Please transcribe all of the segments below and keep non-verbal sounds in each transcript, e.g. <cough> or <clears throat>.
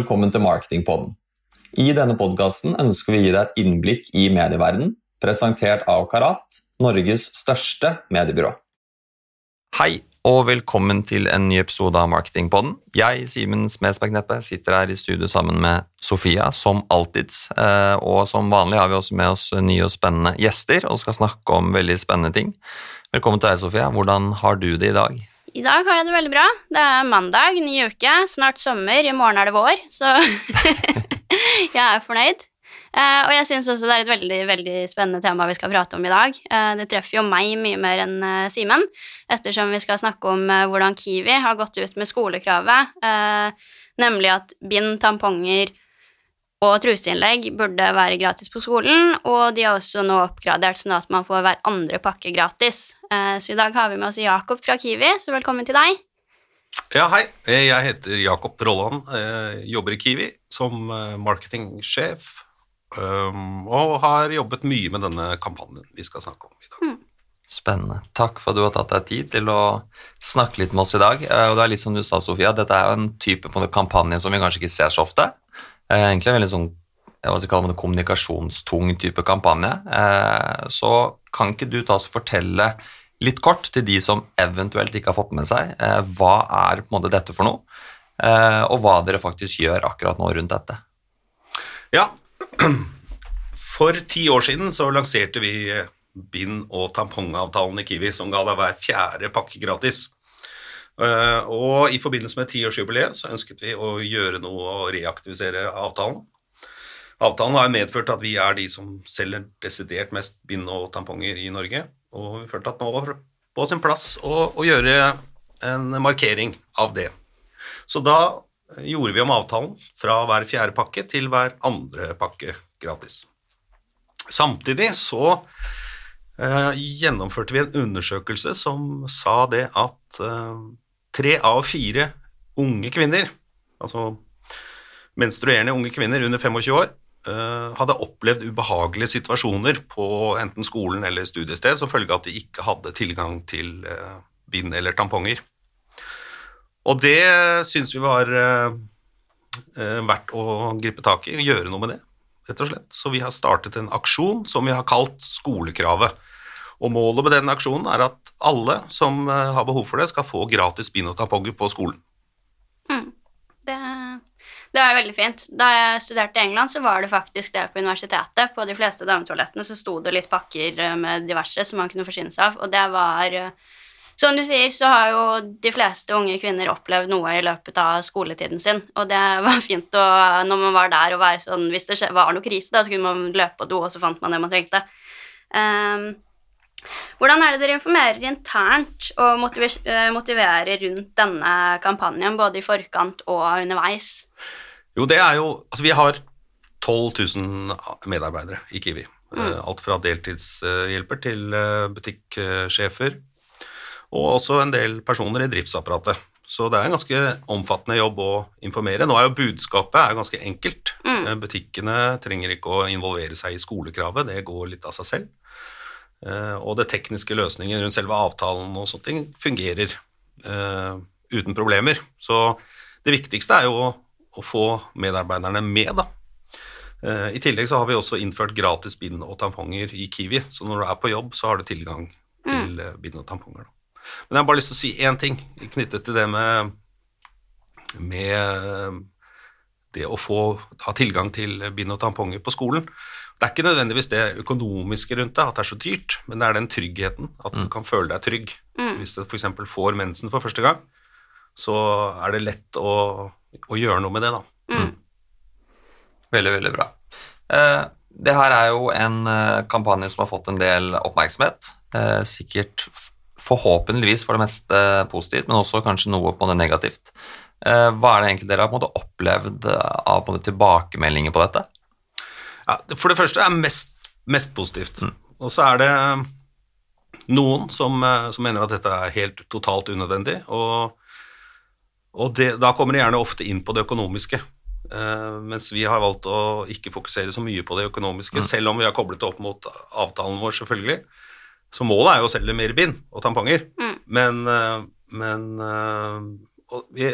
Velkommen til Marketingpodden. I denne podkasten ønsker vi å gi deg et innblikk i medieverdenen, presentert av Karat, Norges største mediebyrå. Hei, og velkommen til en ny episode av Marketingpodden. Jeg, Simen Smedsberg Neppe, sitter her i studio sammen med Sofia, som alltid. Eh, og som vanlig har vi også med oss nye og spennende gjester, og skal snakke om veldig spennende ting. Velkommen til deg, Sofia. Hvordan har du det i dag? I dag har jeg det veldig bra. Det er mandag, ny uke, snart sommer, i morgen er det vår, så <laughs> jeg er fornøyd. Uh, og jeg syns også det er et veldig veldig spennende tema vi skal prate om i dag. Uh, det treffer jo meg mye mer enn uh, Simen, ettersom vi skal snakke om hvordan Kiwi har gått ut med skolekravet, nemlig at bind, tamponger og truseinnlegg burde være gratis på skolen, og de har også nå oppgradert sånn at man får hver andre pakke gratis. Så i dag har vi med oss Jakob fra Kiwi, så velkommen til deg. Ja, hei. Jeg heter Jakob Rolland. Jobber i Kiwi som marketingsjef og har jobbet mye med denne kampanjen vi skal snakke om i dag. Mm. Spennende. Takk for at du har tatt deg tid til å snakke litt med oss i dag. Eh, og det er litt som du sa, Sofia, dette er jo en type på kampanje som vi kanskje ikke ser så ofte. Eh, egentlig en veldig sånn hva skal kalle det, kommunikasjonstung type kampanje. Eh, så kan ikke du ta oss fortelle litt kort til de som eventuelt ikke har fått med seg, hva er på en måte dette for noe, og hva dere faktisk gjør akkurat nå rundt dette? Ja, <clears throat> for ti år siden så lanserte vi bind- og tampongavtalen i Kiwi, som ga deg hver fjerde pakke gratis. Eh, og i forbindelse med tiårsjubileet så ønsket vi å gjøre noe og reaktivisere avtalen. Avtalen har medført at vi er de som selger desidert mest bind og tamponger i Norge, og vi følte at nå var på sin plass å, å gjøre en markering av det. Så da gjorde vi om avtalen fra hver fjerde pakke til hver andre pakke gratis. Samtidig så eh, gjennomførte vi en undersøkelse som sa det at eh, tre av fire unge kvinner, altså menstruerende unge kvinner under 25 år, eh, hadde opplevd ubehagelige situasjoner på enten skolen eller studiested som følge av at de ikke hadde tilgang til eh, bind eller tamponger. Og det syns vi var uh, verdt å gripe tak i og gjøre noe med det, rett og slett. Så vi har startet en aksjon som vi har kalt Skolekravet. Og målet med den aksjonen er at alle som uh, har behov for det, skal få gratis bind og tamponger på skolen. Mm. Det, det, er veldig fint. Da jeg studerte i England, så var det faktisk det på universitetet. På de fleste dametoalettene så sto det litt pakker med diverse som man kunne forsyne seg av, og det var uh, som du sier, så har jo de fleste unge kvinner opplevd noe i løpet av skoletiden sin, og det var <laughs> fint å, når man var der, og være sånn Hvis det var noe krise, da, så kunne man løpe på do, og så fant man det man trengte. Um, hvordan er det dere informerer internt og eh, motiverer rundt denne kampanjen, både i forkant og underveis? Jo, det er jo Altså, vi har 12 000 medarbeidere i Kiwi. Mm. Eh, alt fra deltidshjelper til eh, butikksjefer og også en del personer i driftsapparatet. Så det er en ganske omfattende jobb å informere. Nå er jo budskapet er ganske enkelt. Mm. Butikkene trenger ikke å involvere seg i skolekravet, det går litt av seg selv. Eh, og det tekniske løsningen rundt selve avtalen og sånne ting fungerer uh, uten problemer. Så det viktigste er jo å, å få medarbeiderne med, da. Uh, I tillegg så har vi også innført gratis bind og tamponger i Kiwi, så når du er på jobb, så har du tilgang til mm. bind og tamponger. da. Men jeg har bare lyst til å si én ting knyttet til det med, med det å få ha tilgang til bind og tamponger på skolen. Det er ikke nødvendigvis det økonomiske rundt det, at det er så dyrt, men det er den tryggheten, at du mm. kan føle deg trygg. Mm. Hvis du f.eks. får mensen for første gang, så er det lett å, å gjøre noe med det, da. Mm. Veldig, veldig bra. Eh, det her er jo en eh, kampanje som har fått en del oppmerksomhet. Eh, sikkert forhåpentligvis for det meste positivt, men også kanskje noe på det negativt. Eh, hva er det egentlig dere har på en måte opplevd av på tilbakemeldinger på dette? Ja, for det første er mest, mest positivt. Mm. Og så er det noen som, eh, som, mener at dette er helt totalt unødvendig. Og, og det, da kommer de gjerne ofte inn på det økonomiske. Uh, mens vi har valgt å ikke fokusere så mye på det økonomiske, mm. selv om vi har koblet det opp mot avtalen vår, selvfølgelig. Så målet er jo å selge mer bind og tamponger, mm. men, uh, men eh, vi,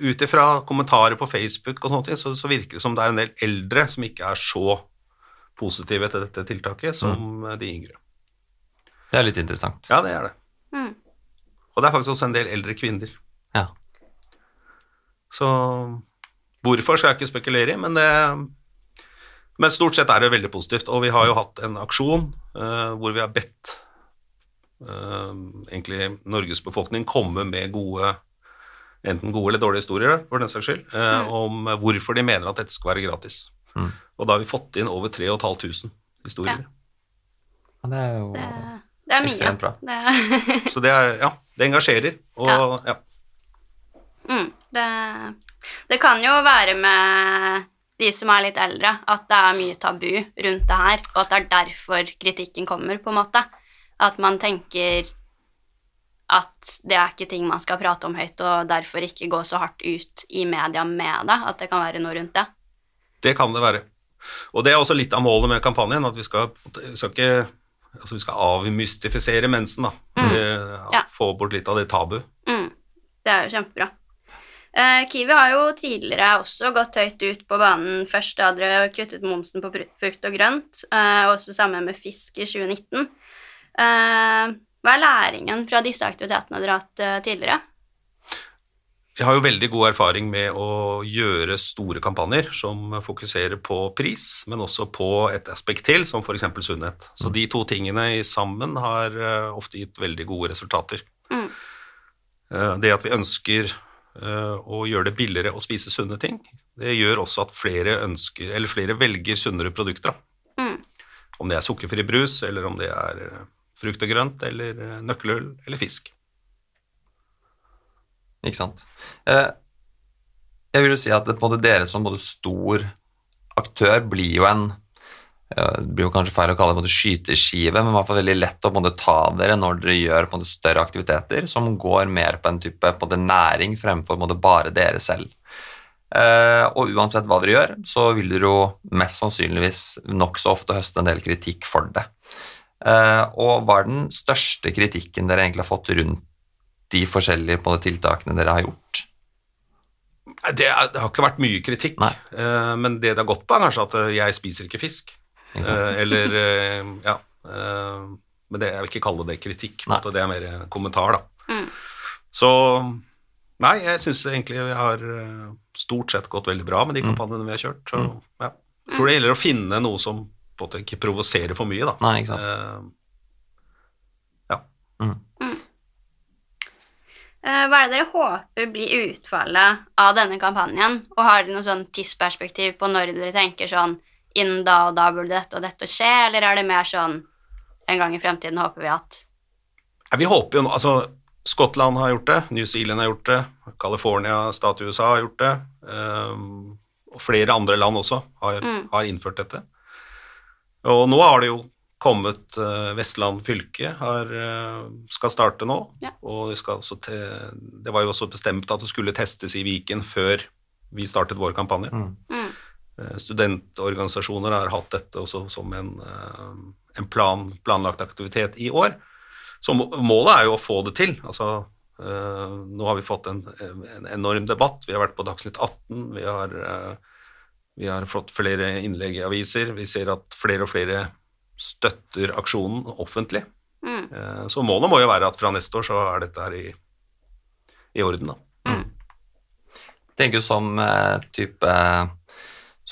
ut ifra kommentarer på Facebook og sånne ting, så, så virker det som det er en del eldre som ikke er så positive til dette tiltaket som de yngre. Det er litt interessant. Ja, det er det. Mm. Og det er faktisk også en del eldre kvinner. Ja. Så hvorfor skal jeg ikke spekulere i, men det Men stort sett er det veldig positivt. Og vi har jo hatt en aksjon uh, hvor vi har bedt uh, egentlig Norges befolkning komme med gode enten gode eller dårlige historier, for den saks skyld, eh, om hvorfor de mener at dette skal være gratis. Mm. Og da har vi fått inn over 3500 historier. Ja, det er jo Det, det er mye. Ekstremt bra. Det, Så det er, ja, det engasjerer. Og Ja. ja. mm, det, det kan jo være med de som er litt eldre, at det er mye tabu rundt det her, og at det er derfor kritikken kommer, på en måte. At man tenker at det er ikke ting man skal prate om høyt, og derfor ikke gå så hardt ut i media med det. At det kan være noe rundt det. Det kan det være. Og det er også litt av målet med kampanjen, at vi skal, vi skal ikke altså vi skal avmystifisere mensen, da. Mm. Ja. Få bort litt av det tabu. Mm, det er jo kjempebra. Eh, Kiwi har jo tidligere også gått høyt ut på banen. Først da dere kuttet momsen på frukt og grønt, eh, også sammen med fisk i 2019. Eh, hva er læringen fra disse aktivitetene dere har hatt eh, tidligere? Jeg har jo veldig god erfaring med å gjøre store kampanjer som fokuserer på pris, men også på et aspekt til, som f.eks. sunnhet. Så de to tingene i sammen har eh, ofte gitt veldig gode resultater. Mm. Eh, Det at vi ønsker å gjøre det billigere å spise sunne ting, det gjør også at flere, ønsker, eller flere velger sunnere produkter. Mm. Om det er sukkerfri brus, eller om det er frukt og grønt, eller nøkkelhull eller fisk. Ikke sant. Eh, jeg vil jo si at dere som både stor aktør blir jo en eh, Det blir jo kanskje feil å kalle det en skyteskive, men i hvert fall veldig lett å ta dere når dere gjør større aktiviteter som går mer på en type på næring fremfor bare dere selv. Eh, og uansett hva dere gjør, så vil dere jo mest sannsynligvis nokså ofte høste en del kritikk for det. Eh, og hva er den største kritikken dere egentlig har fått rundt de forskjellige på de måte, tiltakene dere har gjort? Det, er, det har ikke vært mye kritikk, Nei. eh, men det det har gått på, er kanskje at eh, jeg spiser ikke fisk. Ikke? Eh, eller eh, Ja. eh, men det, jeg vil ikke kalle det kritikk, på måte, det er mer kommentar, da. Mm. Så Nei, jeg syns egentlig vi har stort sett gått veldig bra med de Mm. kampanjene vi har kjørt. Så ja. Jeg tror det gjelder å finne noe som på en måte ikke provoserer for mye, da. Nei, ikke sant. ja. Mm. Mm. Hva er det dere håper blir utfallet av denne kampanjen? Og har dere noe sånn tidsperspektiv på når dere tenker sånn innen da og da burde dette og dette skje, eller er det mer sånn en gang i fremtiden håper vi at Ja, vi håper jo nå Altså, Skottland har gjort det, New Zealand har gjort det, California, stat i USA har gjort det, um, og flere andre land også har, Mm. har innført dette. Og nå har det jo kommet eh, Vestland fylke har, eh, skal starte nå, Ja. og det, skal også te, det var jo også bestemt at det skulle testes i Viken før vi startet vår kampanje. Mm. mm, Eh, Studentorganisasjoner har hatt dette også som en, en plan, planlagt aktivitet i år. Så målet er jo å få det til. Altså, nå har vi fått en, en enorm debatt. Vi har vært på Dagsnytt 18. Vi har, vi har fått flere innlegg i aviser. Vi ser at flere og flere støtter aksjonen offentlig. mm, Eh, så målet må jo være at fra neste år så er dette her i, i orden, da. tenker jo som eh, type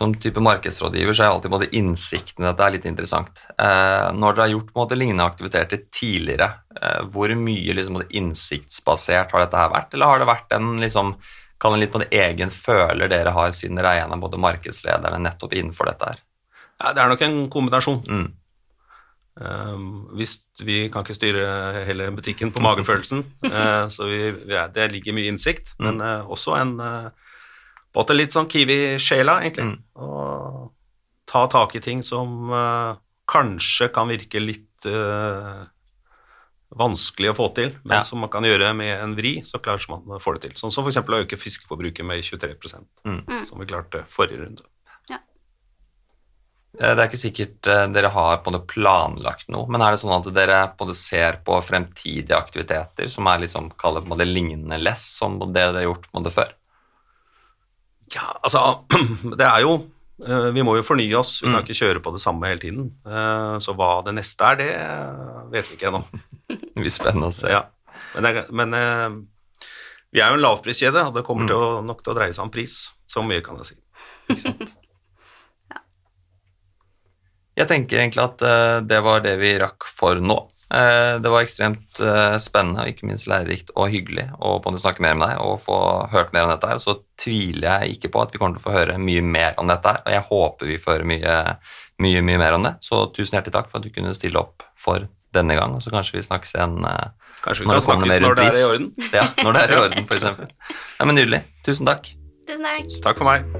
som type markedsrådgiver så er alltid både måte innsikten i dette er litt interessant. Eh, når dere har gjort måte lignende aktiviteter tidligere, eh, hvor mye liksom, måte innsiktsbasert har dette her vært? Eller har det vært en liksom, kan en litt på en egen føler dere har siden dere er en av både markedslederne nettopp innenfor dette her? Ja, det er nok en kombinasjon. Mm. Um, hvis vi kan ikke styre hele butikken på magefølelsen, uh, <laughs> så vi, er, det ligger mye innsikt, Mm. men uh, også en uh, litt sånn Kiwi-sjela, egentlig. Mm. Å ta tak i ting som uh, kanskje kan virke litt vanskelig å få til, men Ja. som man kan gjøre med en vri, så klarer man å få det til. Sånn som f.eks. å øke fiskeforbruket med 23 Mm. Mm. som vi klarte forrige runde. Eh, Det er ikke sikkert eh, dere har på det planlagt noe, men er det sånn at dere på en ser på fremtidige aktiviteter som er liksom, kaller på en lignende less som det dere har gjort på det før? Ja, altså <clears throat> Det er jo Vi må jo fornye oss. Vi kan Mm. ikke kjøre på det samme hele tiden. Eh, Så hva det neste er, det vet vi ikke ennå. <laughs> Det blir spennende å se. Ja. Men, det, men eh, vi er jo en lavpriskjede, og det kommer til å, nok til å dreie seg om pris. Så mye kan jeg si. <laughs> Jeg tenker egentlig at eh, det var det vi rakk for nå. Eh, det var ekstremt eh, spennende og ikke minst lærerikt og hyggelig å på snakke mer med deg og få hørt mer om dette. her. Så tviler jeg ikke på at vi kommer til å få høre mye mer om dette, her, og jeg håper vi får høre mye, mye, mye mer om det. Så tusen hjertelig takk for at du kunne stille opp for denne gang, og så kanskje vi snakkes igjen eh, Kanskje vi Når kan snakkes når det er i orden. ja, når det er i orden, f.eks. Ja, men nydelig. Tusen takk. Tusen takk. Takk for meg.